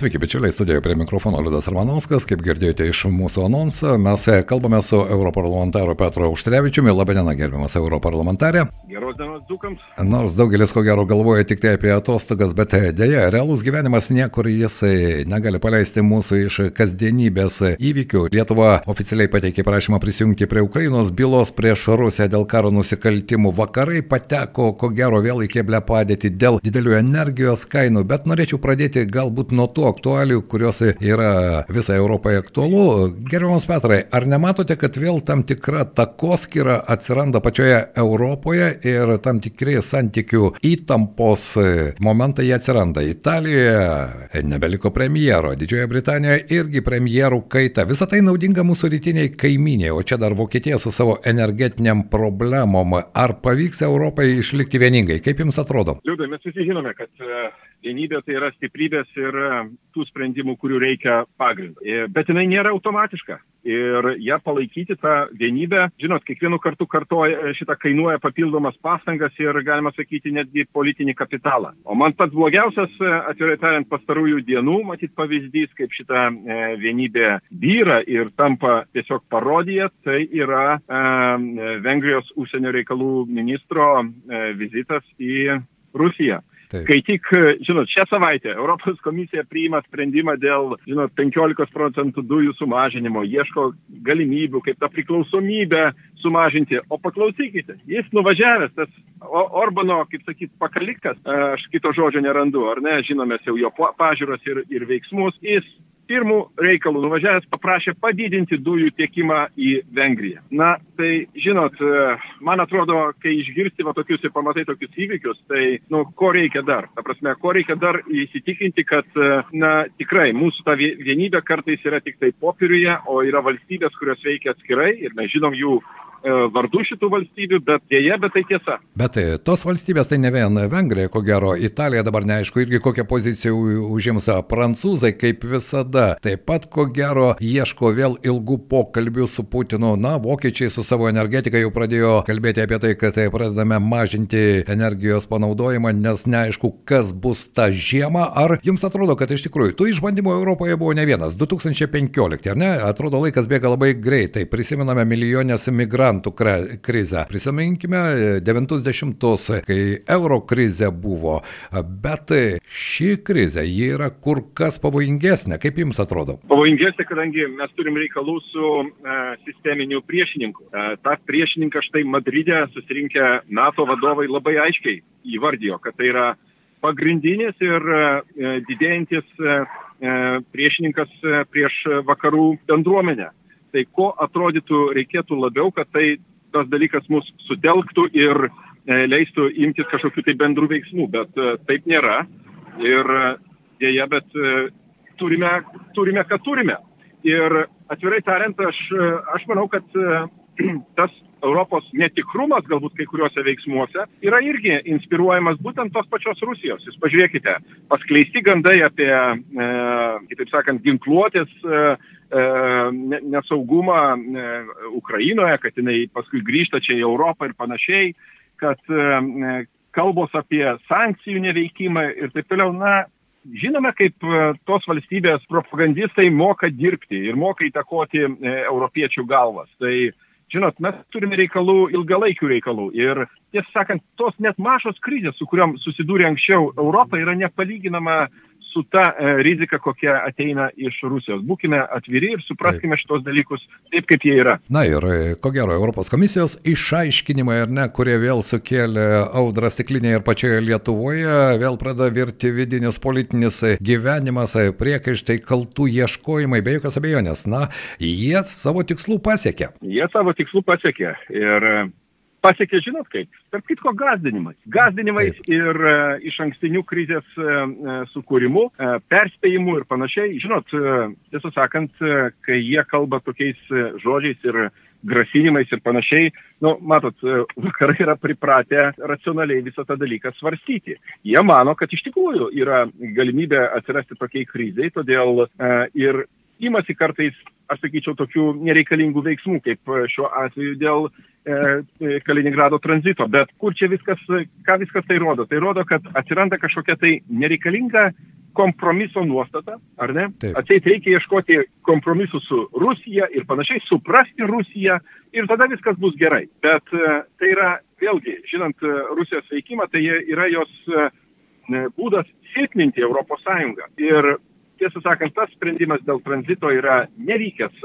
Sveiki, bičiuliai, studijoje prie mikrofono Liudas Armanovskas. Kaip girdėjote iš mūsų anonsą, mes kalbame su europarlamentaru Petru Auštrevičiumi. Labadiena, gerbiamas europarlamentarė. Geros dienos dukams. Nors daugelis ko gero galvoja tik tai apie atostogas, bet dėja, realus gyvenimas niekur jisai negali paleisti mūsų iš kasdienybės įvykių. Lietuva oficialiai pateikė prašymą prisijungti prie Ukrainos bylos prieš Rusiją dėl karo nusikaltimų. Vakarai pateko ko gero vėl į keblę padėtį dėl didelių energijos kainų, bet norėčiau pradėti galbūt nuo to, aktualių, kurios yra visai Europai aktualu. Gerbiamas Petrai, ar nematote, kad vėl tam tikra takoskyra atsiranda pačioje Europoje ir tam tikri santykių įtampos momentai atsiranda? Italijoje nebeliko premjero, Didžiojoje Britanijoje irgi premjerų kaita. Visą tai naudinga mūsų rytiniai kaimynė, o čia dar Vokietija su savo energetiniam problemom. Ar pavyks Europai išlikti vieningai? Kaip jums atrodo? Liūdai, mes visi žinome, kad vienybė tai yra stiprybės ir tų sprendimų, kurių reikia pagrindą. Bet jinai nėra automatiška. Ir ją palaikyti tą vienybę, žinot, kiekvienu kartu kartoja, šitą kainuoja papildomas pastangas ir, galima sakyti, netgi politinį kapitalą. O man pats blogiausias, atvirai tariant, pastarųjų dienų, matyt, pavyzdys, kaip šita e, vienybė vyra ir tampa tiesiog parodija, tai yra e, Vengrijos užsienio reikalų ministro e, vizitas į Rusiją. Taip. Kai tik, žinot, šią savaitę Europos komisija priima sprendimą dėl, žinot, 15 procentų dujų sumažinimo, ieško galimybių, kaip tą priklausomybę sumažinti. O paklausykite, jis nuvažiavęs, tas Orbano, kaip sakyt, pakalikas, aš kito žodžio nerandu, ar ne, žinome jau jo pažiūros ir, ir veiksmus, jis pirmų reikalų nuvažiavęs paprašė padidinti dujų tiekimą į Vengriją. Na, tai žinot, man atrodo, kai išgirsti va tokius ir pamatai tokius įvykius, tai, nu, ko reikia dar? Ta prasme, ko reikia dar įsitikinti, kad, na, tikrai mūsų ta vienybė kartais yra tik tai popieriuje, o yra valstybės, kurios veikia atskirai ir mes žinom jų E, vardu šitų valstybių, bet dėje, bet tai tiesa. Bet tai, tos valstybės tai ne vien Vengrija, ko gero, Italija dabar neaišku irgi kokią poziciją užims prancūzai, kaip visada. Taip pat, ko gero, ieško vėl ilgų pokalbių su Putinu. Na, vokiečiai su savo energetika jau pradėjo kalbėti apie tai, kad tai pradedame mažinti energijos panaudojimą, nes neaišku, kas bus tą žiemą. Ar jums atrodo, kad iš tikrųjų tų išbandymų Europoje buvo ne vienas? 2015, ar ne? Atrodo, laikas bėga labai greitai. Prisimename milijonės migrantų migrantų krizę. Prisiminkime 90-us, kai euro krizė buvo, bet ši krizė ji yra kur kas pavojingesnė, kaip jums atrodo? Pavojingesnė, kadangi mes turim reikalų su e, sisteminiu priešininku. E, tą priešininką štai Madride susirinkę NATO vadovai labai aiškiai įvardijo, kad tai yra pagrindinis ir e, didėjantis e, priešininkas e, prieš vakarų bendruomenę tai ko atrodytų reikėtų labiau, kad tai tas dalykas mus sutelktų ir e, leistų imtis kažkokių tai bendrų veiksmų, bet e, taip nėra. Ir e, dėja, bet turime, turime, ką turime. Ir atvirai tariant, aš, aš manau, kad tas Europos netikrumas galbūt kai kuriuose veiksmuose yra irgi inspiruojamas būtent tos pačios Rusijos. Jūs pažiūrėkite, paskleisti gandai apie, e, kitaip sakant, ginkluotės e, e, nesaugumą e, Ukrainoje, kad jinai paskui grįžta čia į Europą ir panašiai, kad e, kalbos apie sankcijų neveikimą ir taip toliau. Na, Žinome, kaip e, tos valstybės propagandistai moka dirbti ir moka įtakoti e, europiečių galvas. Tai žinot, mes turime reikalų, ilgalaikių reikalų. Ir tiesą sakant, tos net mažos krizės, su kuriuom susidūrė anksčiau Europą, yra nepalyginama su ta e, rizika, kokia ateina iš Rusijos. Būkime atviri ir supraskime taip. šitos dalykus taip, kaip jie yra. Na ir e, ko gero, Europos komisijos išaiškinimai, ar ne, kurie vėl sukėlė audrą stiklinėje ir pačioje Lietuvoje, vėl pradeda virti vidinis politinis gyvenimas, priekaištai, kaltų ieškojimai, be jokios abejonės. Na, jie savo tikslų pasiekė. Jie savo tikslų pasiekė. Ir pasiekė, žinot kaip, tarp kitko, gazdinimais. Gazdinimais Taip. ir uh, iš ankstinių krizės uh, sukūrimu, uh, perspėjimu ir panašiai. Žinot, uh, tiesą sakant, uh, kai jie kalba tokiais uh, žodžiais ir grasinimais ir panašiai, nu, matot, vakarai yra pripratę racionaliai visą tą dalyką svarstyti. Jie mano, kad iš tikrųjų yra galimybė atsirasti tokiai kriziai, todėl uh, ir imasi kartais, aš sakyčiau, tokių nereikalingų veiksmų, kaip šiuo atveju dėl e, Kaliningrado tranzito. Bet kur čia viskas, ką viskas tai rodo? Tai rodo, kad atsiranda kažkokia tai nereikalinga kompromiso nuostata, ar ne? Taip. Atseit reikia ieškoti kompromisų su Rusija ir panašiai, suprasti Rusiją ir tada viskas bus gerai. Bet e, tai yra, vėlgi, žinant e, Rusijos veikimą, tai yra jos e, būdas silpninti Europos Sąjungą. Ir tiesą sakant, tas sprendimas dėl tranzito yra nevykęs.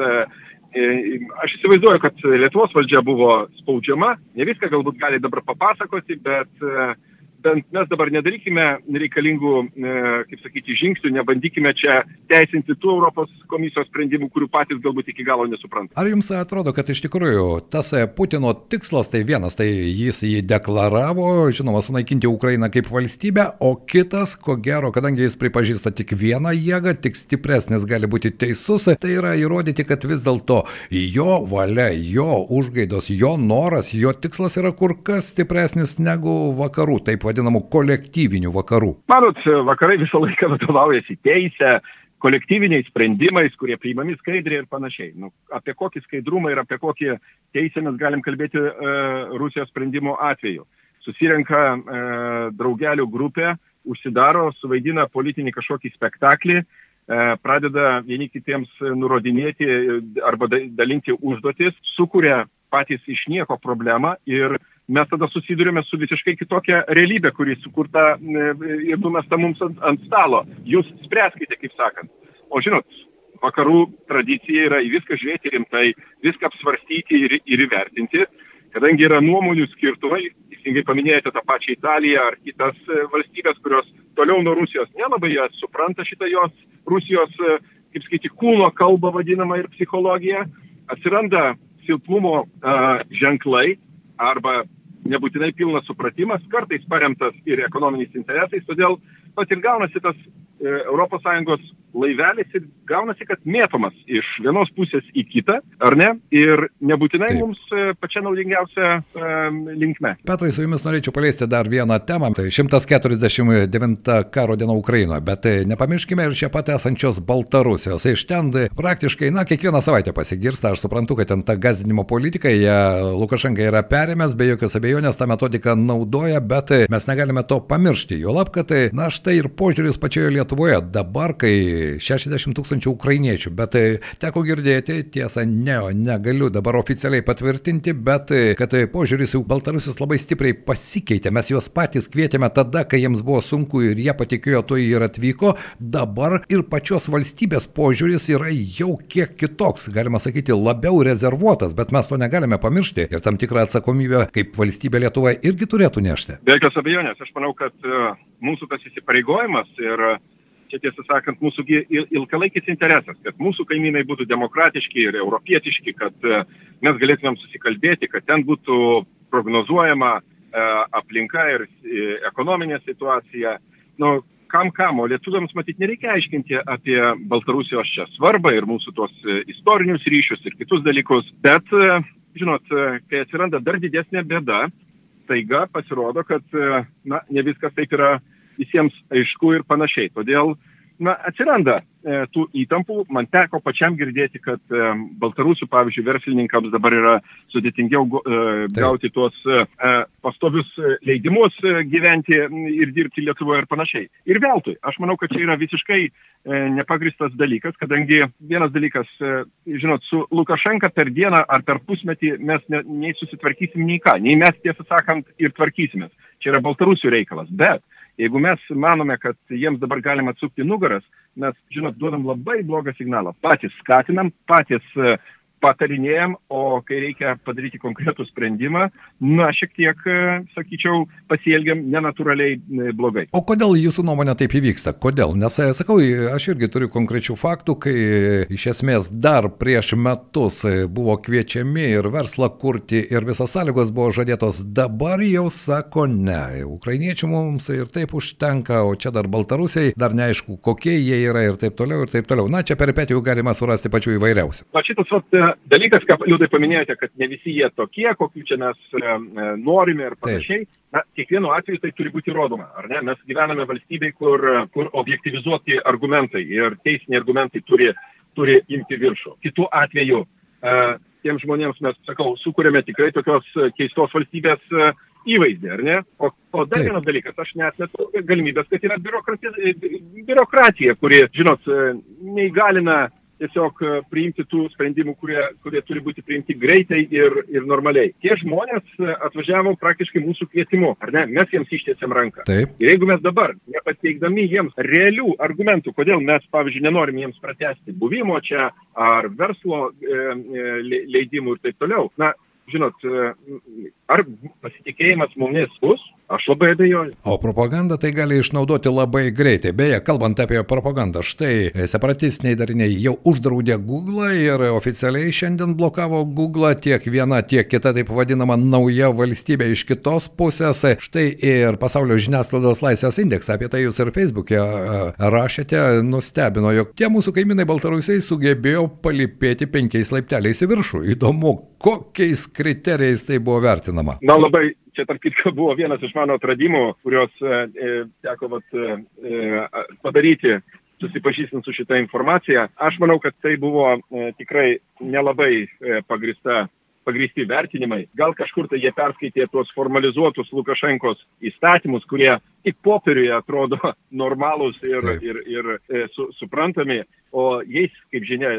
Aš įsivaizduoju, kad Lietuvos valdžia buvo spaudžiama, ne viską galbūt gali dabar papasakoti, bet uh, bent mes dabar nedarykime reikalingų, e, kaip sakyti, žingsnių, nebandykime čia teisinti tų Europos komisijos sprendimų, kurių patys galbūt iki galo nesupranta. Ar jums atrodo, kad iš tikrųjų tas e, Putino tikslas tai vienas, tai jis jį deklaravo, žinoma, sunaikinti Ukrainą kaip valstybę, o kitas, ko gero, kadangi jis pripažįsta tik vieną jėgą, tik stipresnis gali būti teisus, tai yra įrodyti, kad vis dėlto jo valia, jo užgaidos, jo noras, jo tikslas yra kur kas stipresnis negu vakarų, taip vadinasi vadinamų kolektyvinių vakarų? Manot, vakarai visą laiką vadovaujasi teisę, kolektyviniais sprendimais, kurie priimami skaidriai ir panašiai. Nu, apie kokį skaidrumą ir apie kokį teisę mes galim kalbėti e, Rusijos sprendimo atveju. Susirenka e, draugelių grupė, užsidaro, suvaidina politinį kažkokį spektaklį, e, pradeda vieni kitiems nurodinėti arba dalinti užduotis, sukuria patys iš nieko problemą ir mes tada susidurime su visiškai kitokia realybė, kuri sukurta e, ir numesta mums ant, ant stalo. Jūs spręskite, kaip sakant. O žinot, vakarų tradicija yra į viską žiūrėti rimtai, viską apsvarstyti ir, ir įvertinti, kadangi yra nuomonių skirtumai, teisingai paminėjote tą pačią Italiją ar kitas e, valstybės, kurios toliau nuo Rusijos nelabai supranta šitą jos Rusijos, e, kaip skaiti, kūno kalbą vadinamą ir psichologiją, atsiranda silpnumo uh, ženklai arba nebūtinai pilnas supratimas, kartais paremtas ir ekonominiais interesais, todėl pat ir gaunasi tas ES laivelis ir gaunasi, kad mėtomas iš vienos pusės į kitą, ar ne? Ir nebūtinai Taip. mums e, pačia naudingiausia um, linkme. Petrai, su jumis norėčiau paleisti dar vieną temą. Tai 149 karo diena Ukrainoje, bet e, nepamirškime ir čia pat esančios Baltarusijos. Iš ten praktiškai, na, kiekvieną savaitę pasigirsta, aš suprantu, kad ten ta gazdinimo politika, jie Lukašenka yra perėmęs, be jokios abejonės tą metodiką naudoja, bet mes negalime to pamiršti. Jo lab, kad, na, štai ir požiūris pačioje Lietuvoje dabar, kai 60 tūkstančių ukrainiečių, bet tai teko girdėti, tiesa, ne, negaliu dabar oficialiai patvirtinti, bet kad požiūris į Baltarusius labai stipriai pasikeitė. Mes juos patys kvietėme tada, kai jiems buvo sunku ir jie patikėjo to ir atvyko. Dabar ir pačios valstybės požiūris yra jau kiek kitoks, galima sakyti, labiau rezervuotas, bet mes to negalime pamiršti ir tam tikrą atsakomybę kaip valstybė Lietuva irgi turėtų nešti. Be jokios abejonės, aš manau, kad e, mūsų tas įsipareigojimas ir čia tiesą sakant mūsų ilgalaikis interesas, kad mūsų kaimynai būtų demokratiški ir europietiški, kad e, mes galėtumėm susikalbėti, kad ten būtų prognozuojama e, aplinka ir e, ekonominė situacija. Nu, kam kam, o lietuviams matyti nereikia aiškinti apie Baltarusijos čia svarbą ir mūsų tos istorinius ryšius ir kitus dalykus, bet, žinot, kai atsiranda dar didesnė bėda, taiga pasirodo, kad, na, ne viskas taip yra visiems aišku ir panašiai. Todėl, na, atsiranda e, tų įtampų. Man teko pačiam girdėti, kad e, Baltarusių, pavyzdžiui, verslininkams dabar yra sudėtingiau e, gauti tuos e, e pastovius e, leidimus e, gyventi ir dirbti Lietuvoje ir panašiai. Ir veltui, aš manau, kad čia yra visiškai e, nepagristas dalykas, kadangi vienas dalykas, e, žinot, su Lukašenka per dieną ar per pusmetį mes ne, nei susitvarkysim nei ką, nei mes tiesą sakant ir tvarkysimės. Čia yra Baltarusių reikalas. Bet Jeigu mes manome, kad jiems dabar galima atsukti nugaras, mes, žinot, duodam labai blogą signalą. Patys skatinam, patys uh, patarinėjam, o kai reikia padaryti konkretų sprendimą, na, šiek tiek, e, sakyčiau, pasielgiam nenatūraliai e, blogai. O kodėl jūsų nuomonė taip įvyksta? Kodėl? Nes, e, sakau, aš irgi turiu konkrečių faktų, kai iš esmės dar prieš metus buvo kviečiami ir verslą kurti ir visas sąlygos buvo žadėtos, dabar jau sako ne. Ukrainiečių mums ir taip užtenka, o čia dar Baltarusiai, dar neaišku, kokie jie yra ir taip toliau ir taip toliau. Na, čia peripetijų galima surasti pačių įvairiausių. O šitas vat, dalykas, ką liūdai paminėjote, kad ne visi jie tokie, kokių čia mes e, e, norime ir panašiai. Na, kiekvienu atveju tai turi būti įrodoma, ar ne? Mes gyvename valstybėje, kur, kur objektivizuoti argumentai ir teisiniai argumentai turi turi imti viršų. Kitu atveju, tiems žmonėms mes, sakau, sukūrėme tikrai tokios keistos valstybės įvaizdį, ar ne? O, o dar vienas dalykas, aš net netu galimybės, kad yra biurokratija, kuri, žinot, neįgalina tiesiog e, priimti tų sprendimų, kurie, kurie turi būti priimti greitai ir, ir normaliai. Tie žmonės e, atvažiavo praktiškai mūsų kvietimu, ar ne? Mes jiems ištiesėm ranką. Taip. Ir jeigu mes dabar, nepateikdami jiems realių argumentų, kodėl mes, pavyzdžiui, nenorim jiems pratesti buvimo čia ar verslo e, e, leidimų ir taip toliau, na, žinot, ar pasitikėjimas mumis bus, Aš labai abejoju. O propaganda tai gali išnaudoti labai greitai. Beje, kalbant apie propagandą, štai separatistiniai dariniai jau uždraudė Google ir oficialiai šiandien blokavo Google tiek viena, tiek kita taip vadinama nauja valstybė iš kitos pusės. Štai ir pasaulio žiniasklaidos laisvės indeksą, apie tai jūs ir Facebook'e rašėte, nustebino, jog tie mūsų kaimynai Baltarusiai sugebėjo palipėti penkiais laipteliais į viršų. Įdomu, kokiais kriterijais tai buvo vertinama. Na labai čia tarp kitko buvo vienas iš mano atradimų, kuriuos e, e teko vat, e, e, padaryti susipažįstant su šitą informaciją. Aš manau, kad tai buvo e, tikrai nelabai e, pagrista pagristi vertinimai. Gal kažkur tai jie perskaitė tuos formalizuotus Lukašenkos įstatymus, kurie tik popieriuje atrodo normalūs ir, Taip. ir, ir, ir su, suprantami, o jais, kaip žinia,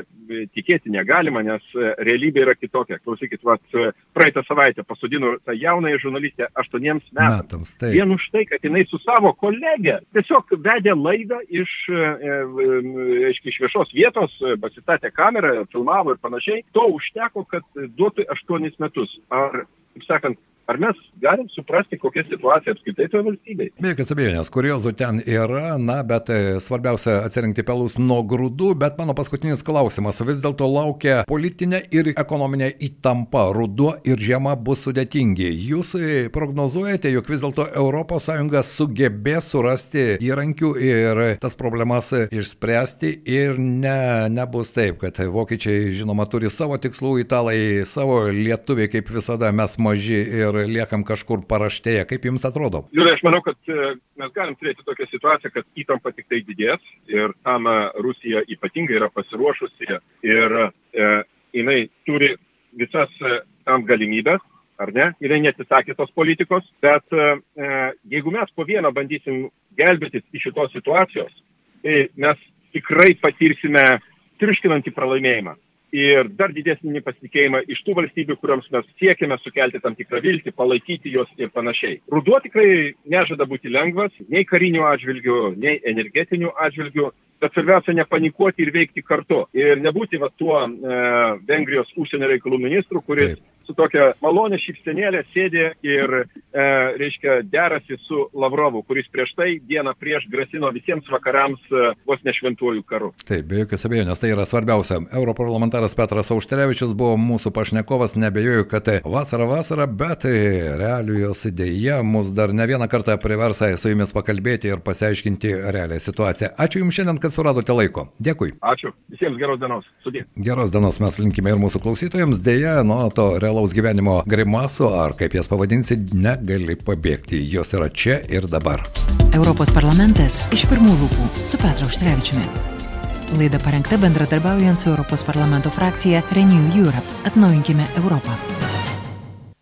tikėti negalima, nes e, realybė yra kitokia. Klausykit, vat, e, praeitą savaitę pasodino tą jaunąją žurnalistę aštuoniems metams. metams Vien už tai, kad jinai su savo kolegė tiesiog vedė laidą iš, e, e, iš viešos vietos, pasistatė kamerą, filmavo ir panašiai. To užteko, kad duotų aštuonis metus. Ar, kaip sakant, Ar mes galim suprasti, kokia situacija apskritai toje valstybėje? Be jokios abejonės, kuriozų ten yra, na, bet e, svarbiausia atsirinkti pelus nuo grūdų, bet mano paskutinis klausimas vis dėlto laukia politinė ir ekonominė įtampa, ruduo ir žiema bus sudėtingi. Jūs e, prognozuojate, jog vis dėlto ES sugebės surasti įrankių ir tas problemas išspręsti ir ne, nebus taip, kad vokiečiai, žinoma, turi savo tikslų, italai savo, lietuviai kaip visada mes maži ir ir liekam kažkur paraštėje. Kaip Jums atrodo? Jūrai, aš manau, kad e, mes galim turėti tokią situaciją, kad įtampa tik tai didės ir tam e, Rusija ypatingai yra pasiruošusi ir e, jinai turi visas e, tam galimybės, ar ne, jinai netisakė tos politikos, bet e, jeigu mes po vieną bandysim gelbėtis iš šitos situacijos, tai mes tikrai patirsime triuškinantį pralaimėjimą ir dar didesnį nepasitikėjimą iš tų valstybių, kuriams mes siekiame sukelti tam tikrą viltį, palaikyti juos ir panašiai. Ruduo tikrai nežada būti lengvas, nei karinių atžvilgių, nei energetinių atžvilgių, bet svarbiausia nepanikuoti ir veikti kartu. Ir nebūti va tuo e, Vengrijos užsienio reikalų ministru, kuris Taip su tokia malonė šypsenėlė sėdė ir, e, reiškia, derasi su Lavrovu, kuris prieš tai dieną prieš grasino visiems vakarams e, vos nešventuoju karu. Taip, be jokios abejonės, tai yra svarbiausia. Europarlamentaras Petras Auštrevičius buvo mūsų pašnekovas, nebejoju, kad vasara vasara, bet realijos idėja mus dar ne vieną kartą priversa su jumis pakalbėti ir pasiaiškinti realią situaciją. Ačiū Jums šiandien, kad suradote laiko. Dėkui. Ačiū. Visiems geros dienos. Sudė. Geros dienos mes linkime ir mūsų klausytojams. Deja, nuo to realaus realaus gyvenimo grimasų, ar kaip jas pavadinsi, negali pabėgti. Jos yra čia ir dabar. Europos parlamentas iš pirmų lūpų su Petru Užtrevičiumi. Laida parengta bendradarbiaujant su Europos parlamento frakcija Renew Europe. Atnaujinkime Europą.